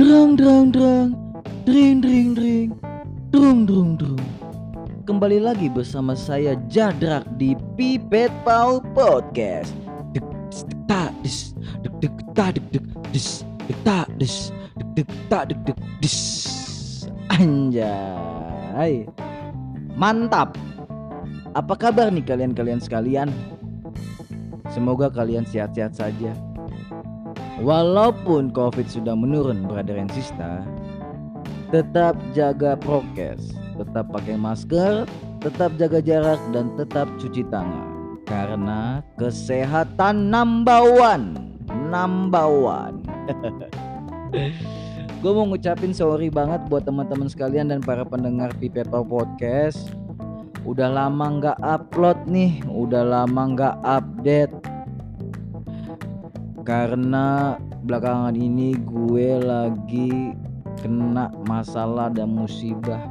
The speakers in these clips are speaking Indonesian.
Drang drang drang, dring dring dring, drung drung drung. Kembali lagi bersama saya Jadrak di Pipet Pau Podcast. Dek tak des, dek dek tak dek dek des, dek tak des, dek dek tak dek dek des. Anjay. Mantap. Apa kabar nih kalian-kalian sekalian? Semoga kalian sehat-sehat saja. Walaupun COVID sudah menurun, Brother and Sister, tetap jaga prokes, tetap pakai masker, tetap jaga jarak dan tetap cuci tangan. Karena kesehatan number one, number one. Gue mau ngucapin sorry banget buat teman-teman sekalian dan para pendengar Pipeto Podcast. Udah lama nggak upload nih, udah lama nggak update karena belakangan ini gue lagi kena masalah dan musibah.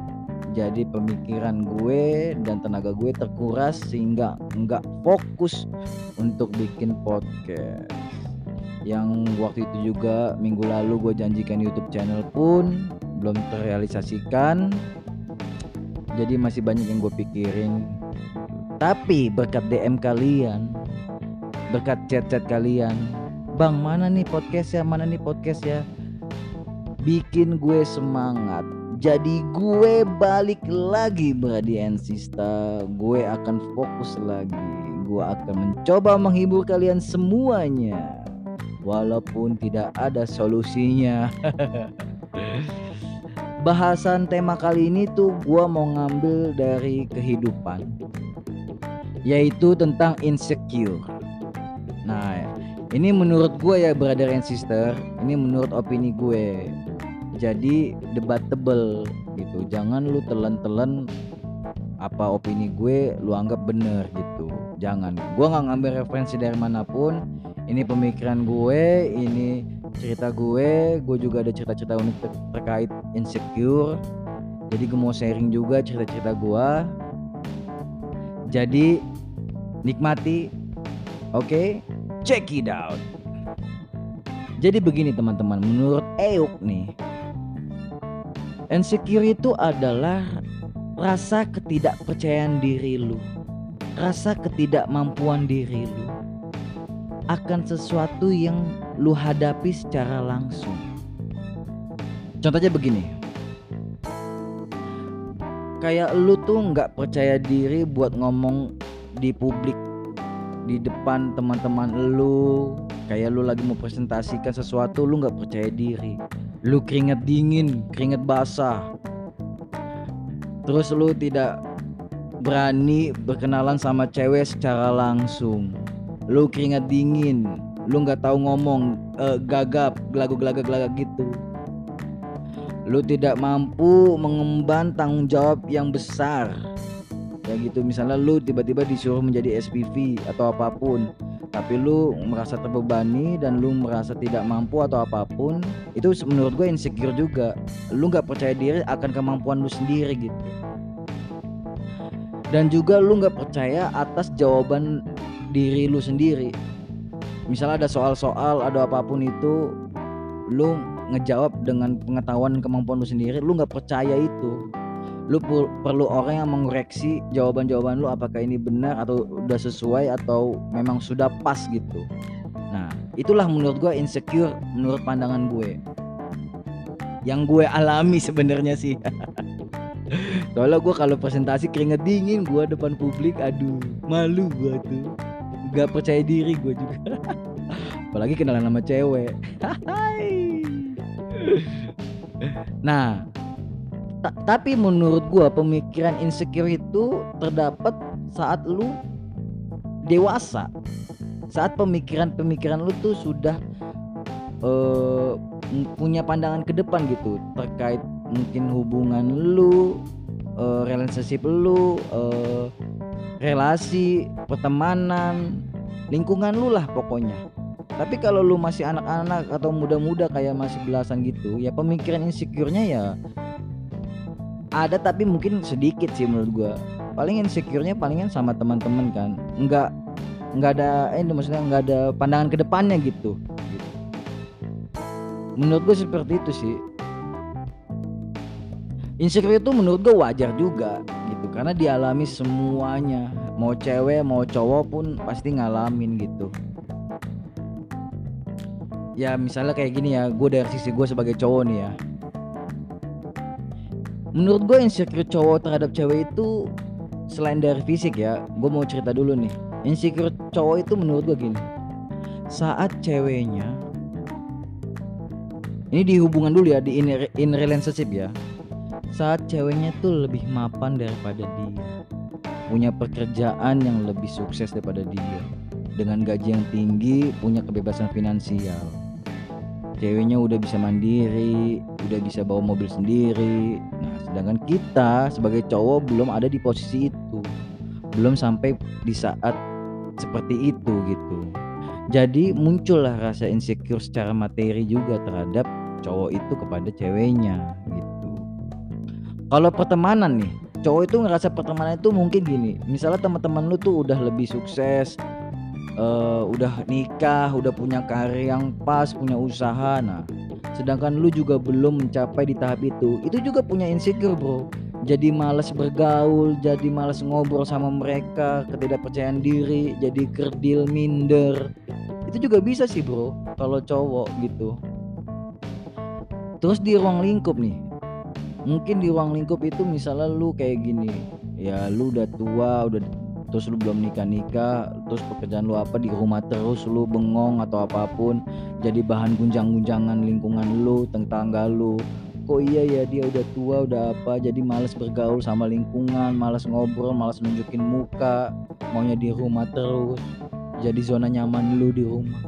Jadi pemikiran gue dan tenaga gue terkuras sehingga nggak fokus untuk bikin podcast. Yang waktu itu juga minggu lalu gue janjikan YouTube channel pun belum terrealisasikan. Jadi masih banyak yang gue pikirin. Tapi berkat DM kalian berkat chat-chat kalian Bang mana nih podcast ya? Mana nih podcast ya? Bikin gue semangat. Jadi gue balik lagi Brady and Sista Gue akan fokus lagi. Gue akan mencoba menghibur kalian semuanya. Walaupun tidak ada solusinya. Bahasan tema kali ini tuh gue mau ngambil dari kehidupan Yaitu tentang insecure. Nah ini menurut gue ya brother and sister. Ini menurut opini gue jadi debatable gitu. Jangan lu telan-telan apa opini gue lu anggap bener gitu. Jangan. Gue nggak ngambil referensi dari mana pun. Ini pemikiran gue ini cerita gue gue juga ada cerita-cerita unik ter terkait insecure. Jadi gue mau sharing juga cerita-cerita gue jadi nikmati oke? okay? Check it out. Jadi begini teman-teman, menurut Euk nih, insecure itu adalah rasa ketidakpercayaan diri lu, rasa ketidakmampuan diri lu akan sesuatu yang lu hadapi secara langsung. Contohnya begini, kayak lu tuh nggak percaya diri buat ngomong di publik di depan teman-teman lu. Kayak lu lagi mau presentasikan sesuatu lu nggak percaya diri. Lu keringet dingin keringet basah. Terus lu tidak berani berkenalan sama cewek secara langsung. Lu keringet dingin lu nggak tahu ngomong uh, gagap gelagu gelaga gelaga gitu. Lu tidak mampu mengemban tanggung jawab yang besar ya gitu misalnya lu tiba-tiba disuruh menjadi SPV atau apa pun tapi lu merasa terbebani dan lu merasa tidak mampu atau apa pun itu menurut gue insecure juga. Lu nggak percaya diri akan kemampuan lu sendiri gitu. Dan juga lu nggak percaya atas jawaban diri lu sendiri. Misalnya ada soal-soal ada apa pun itu lu ngejawab dengan pengetahuan kemampuan lu sendiri lu nggak percaya itu lu perlu orang yang mengoreksi jawaban-jawaban lu apakah ini benar atau udah sesuai atau memang sudah pas gitu. Nah itulah menurut gue insecure menurut pandangan gue. Yang gue alami sebenarnya sih. Soalnya gue kalau presentasi keringet dingin gue depan publik aduh malu gue tuh. Gak percaya diri gue juga. Apalagi kenalan sama cewek. Nah Ta tapi menurut gua pemikiran insecure itu terdapat saat lu dewasa. Saat pemikiran-pemikiran lu tuh sudah uh, punya pandangan ke depan gitu terkait mungkin hubungan lu, uh, relationship lu, uh, relasi, pertemanan, lingkungan lu lah pokoknya. Tapi kalau lu masih anak-anak atau muda-muda kayak masih belasan gitu, ya pemikiran insecure-nya ya ada tapi mungkin sedikit sih menurut gue paling insecure-nya palingan sama teman-teman kan. Nggak nggak ada eh maksudnya nggak ada pandangan ke depannya gitu. Menurut gue seperti itu sih. Insecure itu menurut gue wajar juga gitu. Karena dialami semuanya. Mau cewek mau cowok pun pasti ngalamin gitu. Ya misalnya kayak gini ya. Gue dari sisi gue sebagai cowok nih ya menurut gue insecure cowok terhadap cewek itu selain dari fisik ya gue mau cerita dulu nih. Insecure cowok itu menurut gue gini. Saat ceweknya ini di hubungan dulu ya di in, in relationship ya. Saat ceweknya tuh lebih mapan daripada dia. Punya pekerjaan yang lebih sukses daripada dia. Dengan gaji yang tinggi punya kebebasan finansial ceweknya udah bisa mandiri udah bisa bawa mobil sendiri. Nah sedangkan kita sebagai cowok belum ada di posisi itu. Belum sampai di saat seperti itu gitu. Jadi muncullah rasa insecure secara materi juga terhadap cowok itu kepada ceweknya gitu. Kalau pertemanan nih cowok itu ngerasa pertemanan itu mungkin gini. Misalnya teman-teman lu tuh udah lebih sukses uh, udah nikah, udah punya karir yang pas, punya usaha. Nah, sedangkan lu juga belum mencapai di tahap itu. Itu juga punya insecure, Bro. Jadi males bergaul, jadi males ngobrol sama mereka, ketidakpercayaan diri, jadi kerdil, minder. Itu juga bisa sih, Bro, kalau cowok gitu. Terus di ruang lingkup nih. Mungkin di ruang lingkup itu misalnya lu kayak gini. Ya lu udah tua, udah terus lu belum nikah nikah terus pekerjaan lu apa di rumah terus lu bengong atau apa pun jadi bahan gunjang-gunjangan lingkungan lu tetangga lu. Kok iya ya dia udah tua udah apa jadi males bergaul sama lingkungan males ngobrol males nunjukin muka maunya di rumah terus jadi zona nyaman lu di rumah.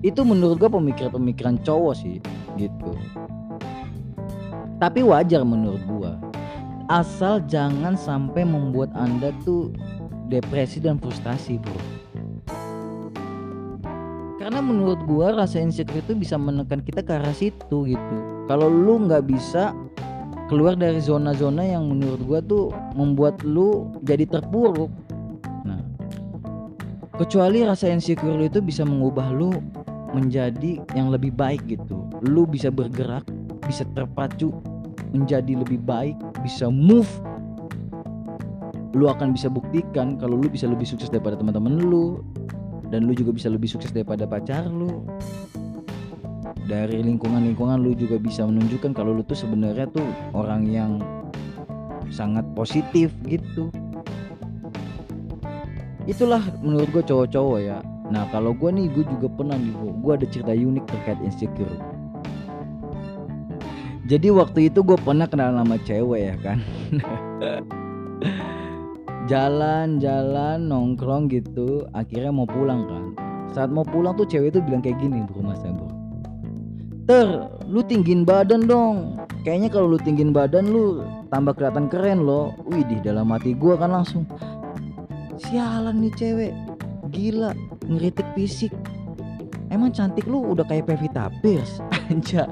Itu menurut gua pemikiran-pemikiran cowok sih gitu. Tapi wajar menurut gua. Asal jangan sampai membuat anda tuh depresi dan frustasi bro. Karena menurut gua rasa insecure itu bisa menekan kita ke arah situ gitu. Kalau lu nggak bisa keluar dari zona-zona yang menurut gua tuh membuat lu jadi terpuruk. Nah kecuali rasa insecure lu itu bisa mengubah lu menjadi yang lebih baik gitu. Lu bisa bergerak bisa terpacu menjadi lebih baik bisa move lu akan bisa buktikan kalau lu bisa lebih sukses daripada teman-teman lu. Dan lu juga bisa lebih sukses daripada pacar lu. Dari lingkungan-lingkungan lu juga bisa menunjukkan kalau lu tuh sebenarnya tuh orang yang sangat positif gitu. Itulah menurut gue cowok-cowok ya. Nah kalau gue nih gue juga pernah nih gue ada cerita unik terkait insecure. Jadi waktu itu gue pernah kenal nama cewek ya kan jalan-jalan nongkrong gitu akhirnya mau pulang kan. Saat mau pulang tuh cewek itu bilang kayak gini bro mas bro ter lu tinggiin badan dong. Kayaknya kalau lu tinggiin badan lu tambah kelihatan keren loh. Wih dalam hati gua kan langsung sialan nih cewek. Gila ngeritik fisik. Emang cantik lu udah kayak Pevita Pierce anjay.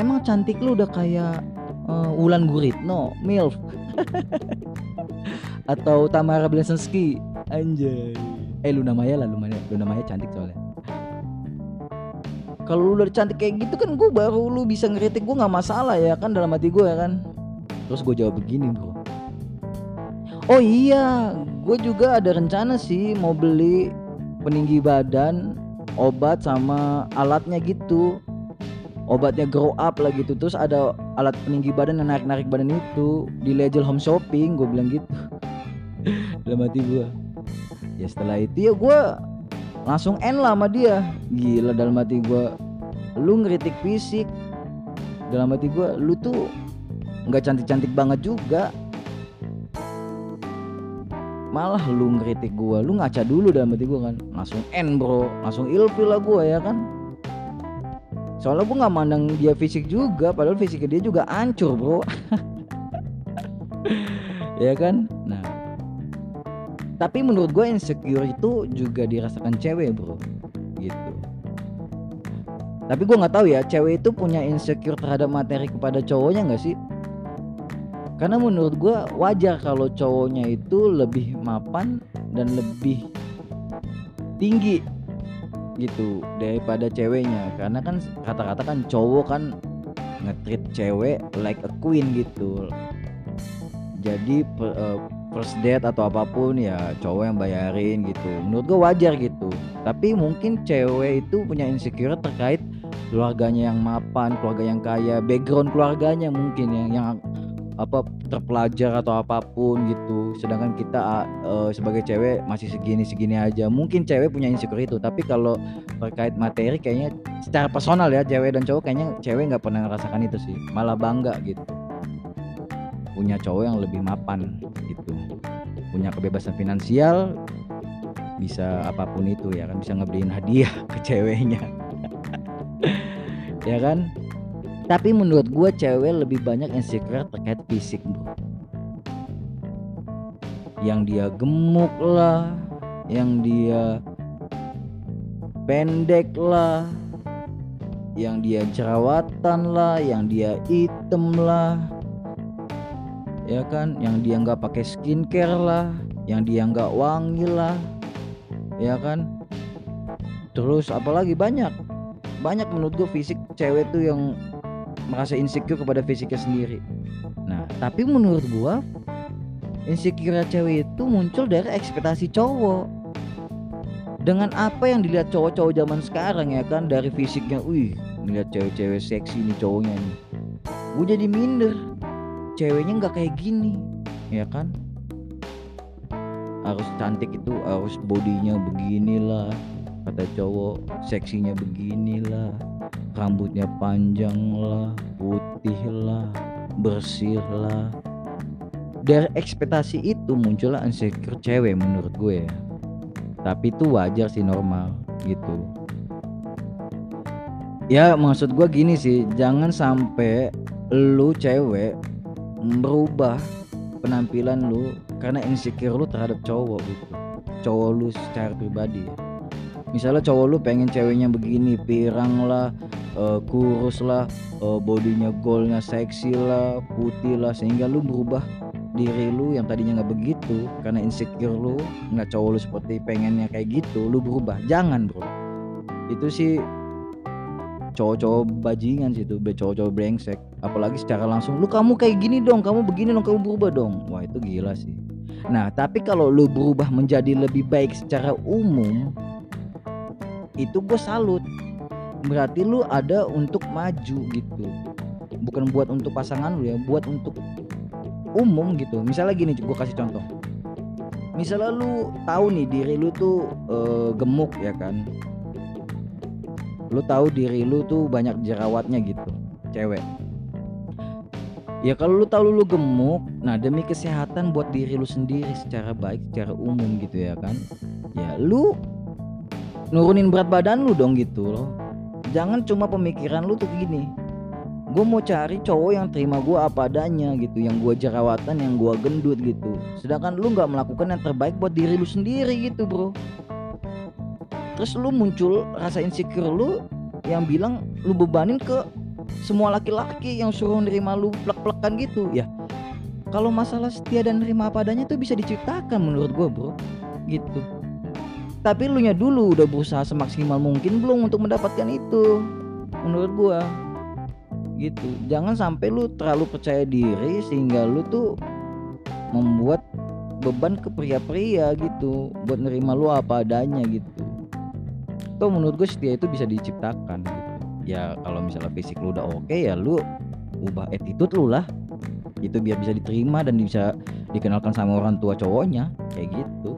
Emang cantik lu udah kayak uh, Wulan Guritno MILF atau Tamara Blesensky anjay. Eh Luna Maya lah Luna Maya, Luna Maya cantik soalnya. Kalau lu udah cantik kayak gitu kan gue baru lu bisa ngeritik gue nggak masalah ya kan dalam hati gue ya kan. Terus gue jawab begini bro. Oh iya gue juga ada rencana sih mau beli peninggi badan obat sama alatnya gitu. Obatnya grow up lah gitu. Terus ada alat peninggi badan yang narik narik badan itu. Di Legend Home Shopping gue bilang gitu dalam hati gue ya setelah itu ya gue langsung end lah sama dia. Gila dalam hati gue lu ngeritik fisik. Dalam hati gue lu tuh nggak cantik-cantik banget juga. Malah lu ngeritik gue lu ngaca dulu dalam hati gue kan. Langsung end bro. Langsung ilfil lah gue ya kan? Soalnya gue nggak mandang dia fisik juga padahal fisiknya dia juga hancur bro. Ya kan tapi menurut gue insecure itu juga dirasakan cewek bro. Gitu. Tapi gue nggak tahu ya cewek itu punya insecure terhadap materi kepada cowoknya nggak sih? Karena menurut gue wajar kalau cowoknya itu lebih mapan dan lebih tinggi gitu daripada ceweknya. Karena kan kata-kata kan cowok kan ngetrit cewek like a queen gitu. Jadi uh, first date atau apa pun ya cowok yang bayarin gitu. Menurut gue wajar gitu. Tapi mungkin cewek itu punya insecure terkait keluarganya yang mapan keluarga yang kaya background keluarganya mungkin yang yang apa terpelajar atau apa pun gitu. Sedangkan kita uh, sebagai cewek masih segini segini aja. Mungkin cewek punya insecure itu. Tapi kalau terkait materi kayaknya secara personal ya cewek dan cowok kayaknya cewek nggak pernah ngerasakan itu sih. Malah bangga gitu punya cowok yang lebih mapan gitu. Punya kebebasan finansial bisa apa pun itu ya kan. Bisa ngebeliin hadiah ke ceweknya. Ya kan? Tapi menurut gue cewek lebih banyak insecure terkait fisik bro. Yang dia gemuk lah yang dia pendek lah yang dia jerawatan lah yang dia hitam lah ya kan? Yang dia nggak pakai skincare lah yang dia nggak wangi lah. Ya kan? Terus apalagi banyak banyak menurut gue fisik cewek tuh yang merasa insecure kepada fisiknya sendiri. Nah tapi menurut gua insecure cewek itu muncul dari ekspektasi cowok. Dengan apa yang dilihat cowok-cowok zaman sekarang ya kan? Dari fisiknya wih melihat cewek-cewek seksi nih cowoknya nih. Gue jadi minder ceweknya nggak kayak gini. Ya kan? Harus cantik itu harus bodinya beginilah kata cowok. Seksinya beginilah rambutnya panjang lah putih lah bersih lah dari ekspektasi itu muncullah insecure cewek menurut gue ya. Tapi itu wajar sih normal gitu. Ya maksud gue gini sih jangan sampai lu cewek merubah penampilan lu karena insecure lu terhadap cowok gitu. Cowok lu secara pribadi. Ya misalnya cowok lu pengen ceweknya begini pirang lah uh, kurus lah uh, bodinya golnya seksi lah putih lah sehingga lu berubah diri lu yang tadinya nggak begitu karena insecure lu nggak cowok lu seperti pengennya kayak gitu lu berubah. Jangan bro. Itu sih cowok-cowok bajingan sih itu cowok-cowok brengsek. Apalagi secara langsung lu kamu kayak gini dong kamu begini dong kamu berubah dong. Wah itu gila sih. Nah tapi kalau lu berubah menjadi lebih baik secara umum itu gue salut. Berarti lu ada untuk maju gitu. Bukan buat untuk pasangan lu ya buat untuk umum gitu. Misalnya gini gue kasih contoh. Misalnya lu tahu nih diri lu tuh uh, gemuk ya kan lu tahu diri lu tuh banyak jerawatnya gitu cewek. Ya kalau lu tahu lu gemuk nah demi kesehatan buat diri lu sendiri secara baik secara umum gitu ya kan ya lu nurunin berat badan lu dong gitu loh. Jangan cuma pemikiran lu tuh gini gue mau cari cowok yang terima gue apa adanya gitu yang gue jerawatan yang gue gendut gitu. Sedangkan lu nggak melakukan yang terbaik buat diri lu sendiri gitu bro terus lu muncul rasa insecure lu yang bilang lu bebanin ke semua laki-laki yang suruh nerima lu plek-plekan gitu. Ya kalau masalah setia dan nerima apa adanya itu bisa diciptakan menurut gue bro. Gitu. Tapi lu nya dulu udah berusaha semaksimal mungkin belum untuk mendapatkan itu? Menurut gua. Gitu. Jangan sampai lu terlalu percaya diri sehingga lu tuh membuat beban ke pria-pria gitu buat nerima lu apa adanya gitu tuh menurut gue setia itu bisa diciptakan gitu. Ya kalau misalnya fisik lu udah oke okay, ya lu ubah attitude lu lah. Itu biar bisa diterima dan bisa dikenalkan sama orang tua cowoknya kayak gitu.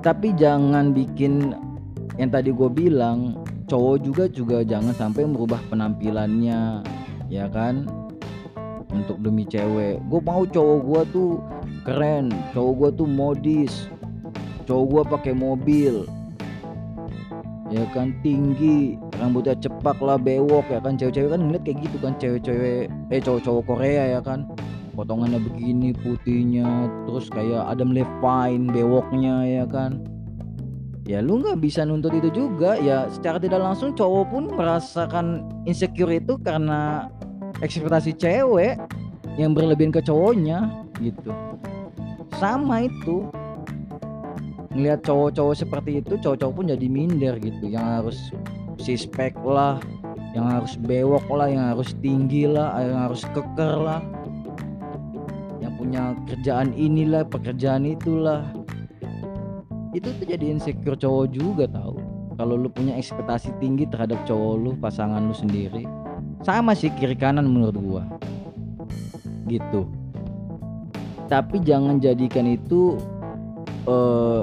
Tapi jangan bikin yang tadi gue bilang cowok juga juga jangan sampai merubah penampilannya ya kan? Untuk demi cewek. Gue mau cowok gue tuh keren cowok gue tuh modis cowok gue pakai mobil. Ya kan tinggi rambutnya cepak lah bewok ya kan. Cewek-cewek kan ngeliat kayak gitu kan cewek-cewek eh cowok-cowok Korea ya kan. Potongannya begini putihnya terus kayak Adam Levine bewoknya ya kan. Ya lu nggak bisa nuntut itu juga. Ya secara tidak langsung cowok pun merasakan insecure itu karena ekspektasi cewek yang berlebihan ke cowoknya gitu. Sama itu ngelihat cowok-cowok seperti itu cowok-cowok pun jadi minder gitu. Yang harus sispek lah yang harus bewok lah yang harus tinggi lah yang harus keker lah. Yang punya kerjaan inilah pekerjaan itulah. Itu tuh jadi insecure cowok juga tahu kalau lu punya ekspektasi tinggi terhadap cowok lu pasangan lu sendiri sama sih kiri kanan menurut gua. Gitu. Tapi jangan jadikan itu uh,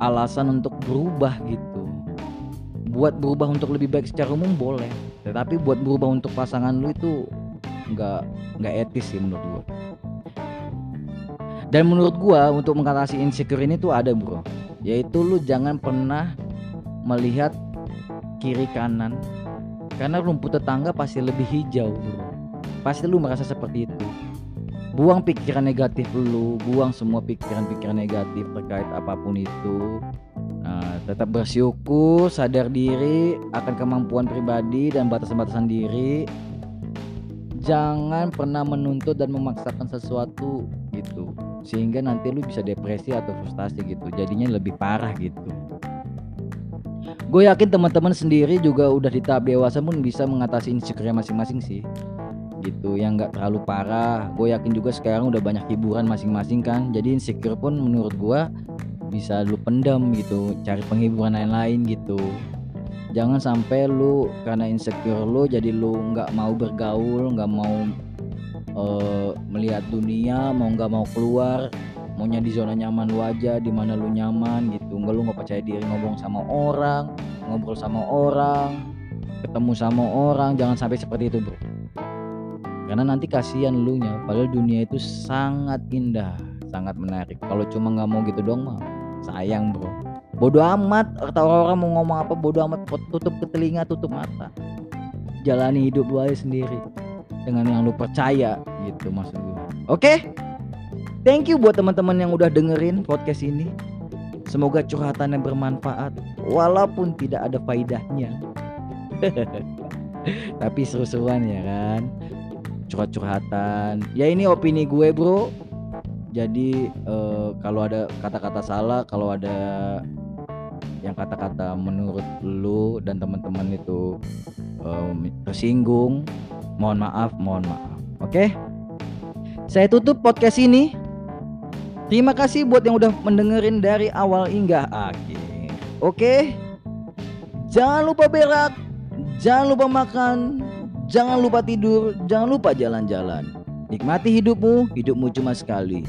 alasan untuk berubah gitu. Buat berubah untuk lebih baik secara umum boleh. Tetapi buat berubah untuk pasangan lu itu nggak nggak etis sih menurut gua. Dan menurut gua untuk mengatasi insecure ini tuh ada bro. Yaitu lu jangan pernah melihat kiri kanan. Karena rumput tetangga pasti lebih hijau bro. Pasti lu merasa seperti itu buang pikiran negatif lu buang semua pikiran-pikiran negatif terkait apa pun itu. Nah, tetap bersyukur sadar diri akan kemampuan pribadi dan batasan-batasan diri. Jangan pernah menuntut dan memaksakan sesuatu gitu sehingga nanti lu bisa depresi atau frustasi gitu jadinya lebih parah gitu. Gue yakin teman-teman sendiri juga udah di tahap dewasa pun bisa mengatasi insecure masing-masing sih gitu yang nggak terlalu parah. Gue yakin juga sekarang udah banyak hiburan masing-masing kan. Jadi insecure pun menurut gue bisa lu pendam gitu cari penghiburan lain-lain gitu. Jangan sampai lu karena insecure lu jadi lu nggak mau bergaul nggak mau uh, melihat dunia mau nggak mau keluar maunya di zona nyaman lu aja di mana lu nyaman gitu. Nggak lu nggak percaya diri ngomong sama orang ngobrol sama orang ketemu sama orang jangan sampai seperti itu bro karena nanti kasihan lu nya padahal dunia itu sangat indah sangat menarik kalau cuma nggak mau gitu dong mah sayang bro bodoh amat atau orang mau ngomong apa bodoh amat tutup ke telinga tutup mata jalani hidup lu aja sendiri dengan yang lu percaya gitu maksud gue oke okay? Thank you buat teman-teman yang udah dengerin podcast ini. Semoga curhatan yang bermanfaat walaupun tidak ada faidahnya. Tapi seru-seruan ya kan. Curhat-curhatan. Ya ini opini gue, Bro. Jadi uh, kalau ada kata-kata salah, kalau ada yang kata-kata menurut lu dan teman-teman itu um, tersinggung, mohon maaf, mohon maaf. Oke? Okay? Saya tutup podcast ini Terima kasih buat yang udah mendengerin dari awal hingga akhir. Oke? Jangan lupa berak, jangan lupa makan, jangan lupa tidur, jangan lupa jalan-jalan. Nikmati hidupmu, hidupmu cuma sekali.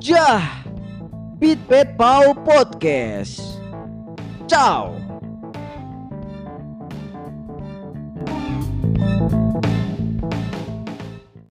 Jah! Beat Pet Pau Podcast. Ciao.